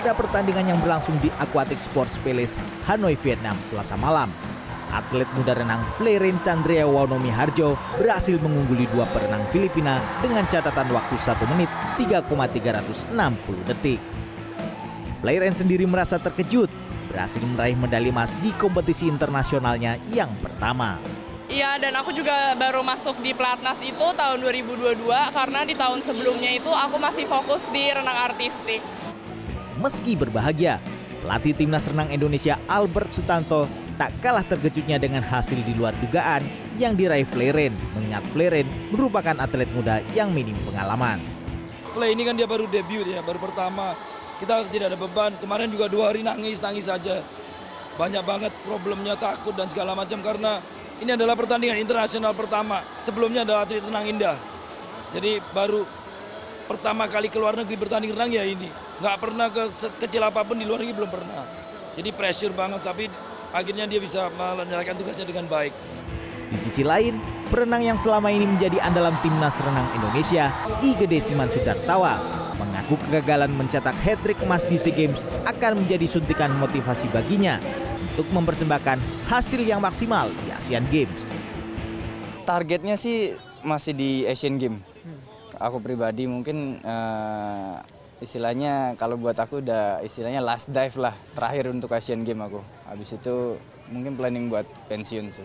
pada pertandingan yang berlangsung di Aquatic Sports Palace, Hanoi, Vietnam, selasa malam. Atlet muda renang Fleiren Chandria Wanomi Harjo berhasil mengungguli dua perenang Filipina dengan catatan waktu 1 menit 3,360 detik. Fleiren sendiri merasa terkejut berhasil meraih medali emas di kompetisi internasionalnya yang pertama. Iya, dan aku juga baru masuk di Pelatnas itu tahun 2022 karena di tahun sebelumnya itu aku masih fokus di renang artistik. Meski berbahagia, pelatih timnas renang Indonesia Albert Sutanto tak kalah terkejutnya dengan hasil di luar dugaan yang diraih Fleren, mengingat Fleren merupakan atlet muda yang minim pengalaman. Flay ini kan dia baru debut ya, baru pertama. Kita tidak ada beban. Kemarin juga dua hari nangis, nangis saja. Banyak banget problemnya, takut dan segala macam karena ini adalah pertandingan internasional pertama. Sebelumnya adalah atlet renang indah. Jadi baru pertama kali ke luar negeri bertanding renang ya ini. Nggak pernah ke kecil apa pun di luar negeri belum pernah. Jadi pressure banget tapi akhirnya dia bisa menyelesaikan tugasnya dengan baik. Di sisi lain, perenang yang selama ini menjadi andalan timnas renang Indonesia, Igede Siman Sudartawa, mengaku kegagalan mencetak hat-trick emas di SEA Games akan menjadi suntikan motivasi baginya untuk mempersembahkan hasil yang maksimal di Asian Games. Targetnya sih masih di Asian Games. Aku pribadi mungkin uh, istilahnya kalau buat aku udah istilahnya last dive lah terakhir untuk Asian Games aku. Habis itu mungkin planning buat pensiun sih.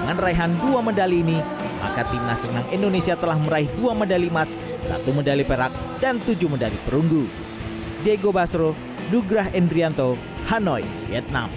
Dengan raihan dua medali ini, maka timnas renang Indonesia telah meraih dua medali emas, satu medali perak, dan tujuh medali perunggu. Diego Basro, Nugrah Endrianto, Hanoi, Vietnam.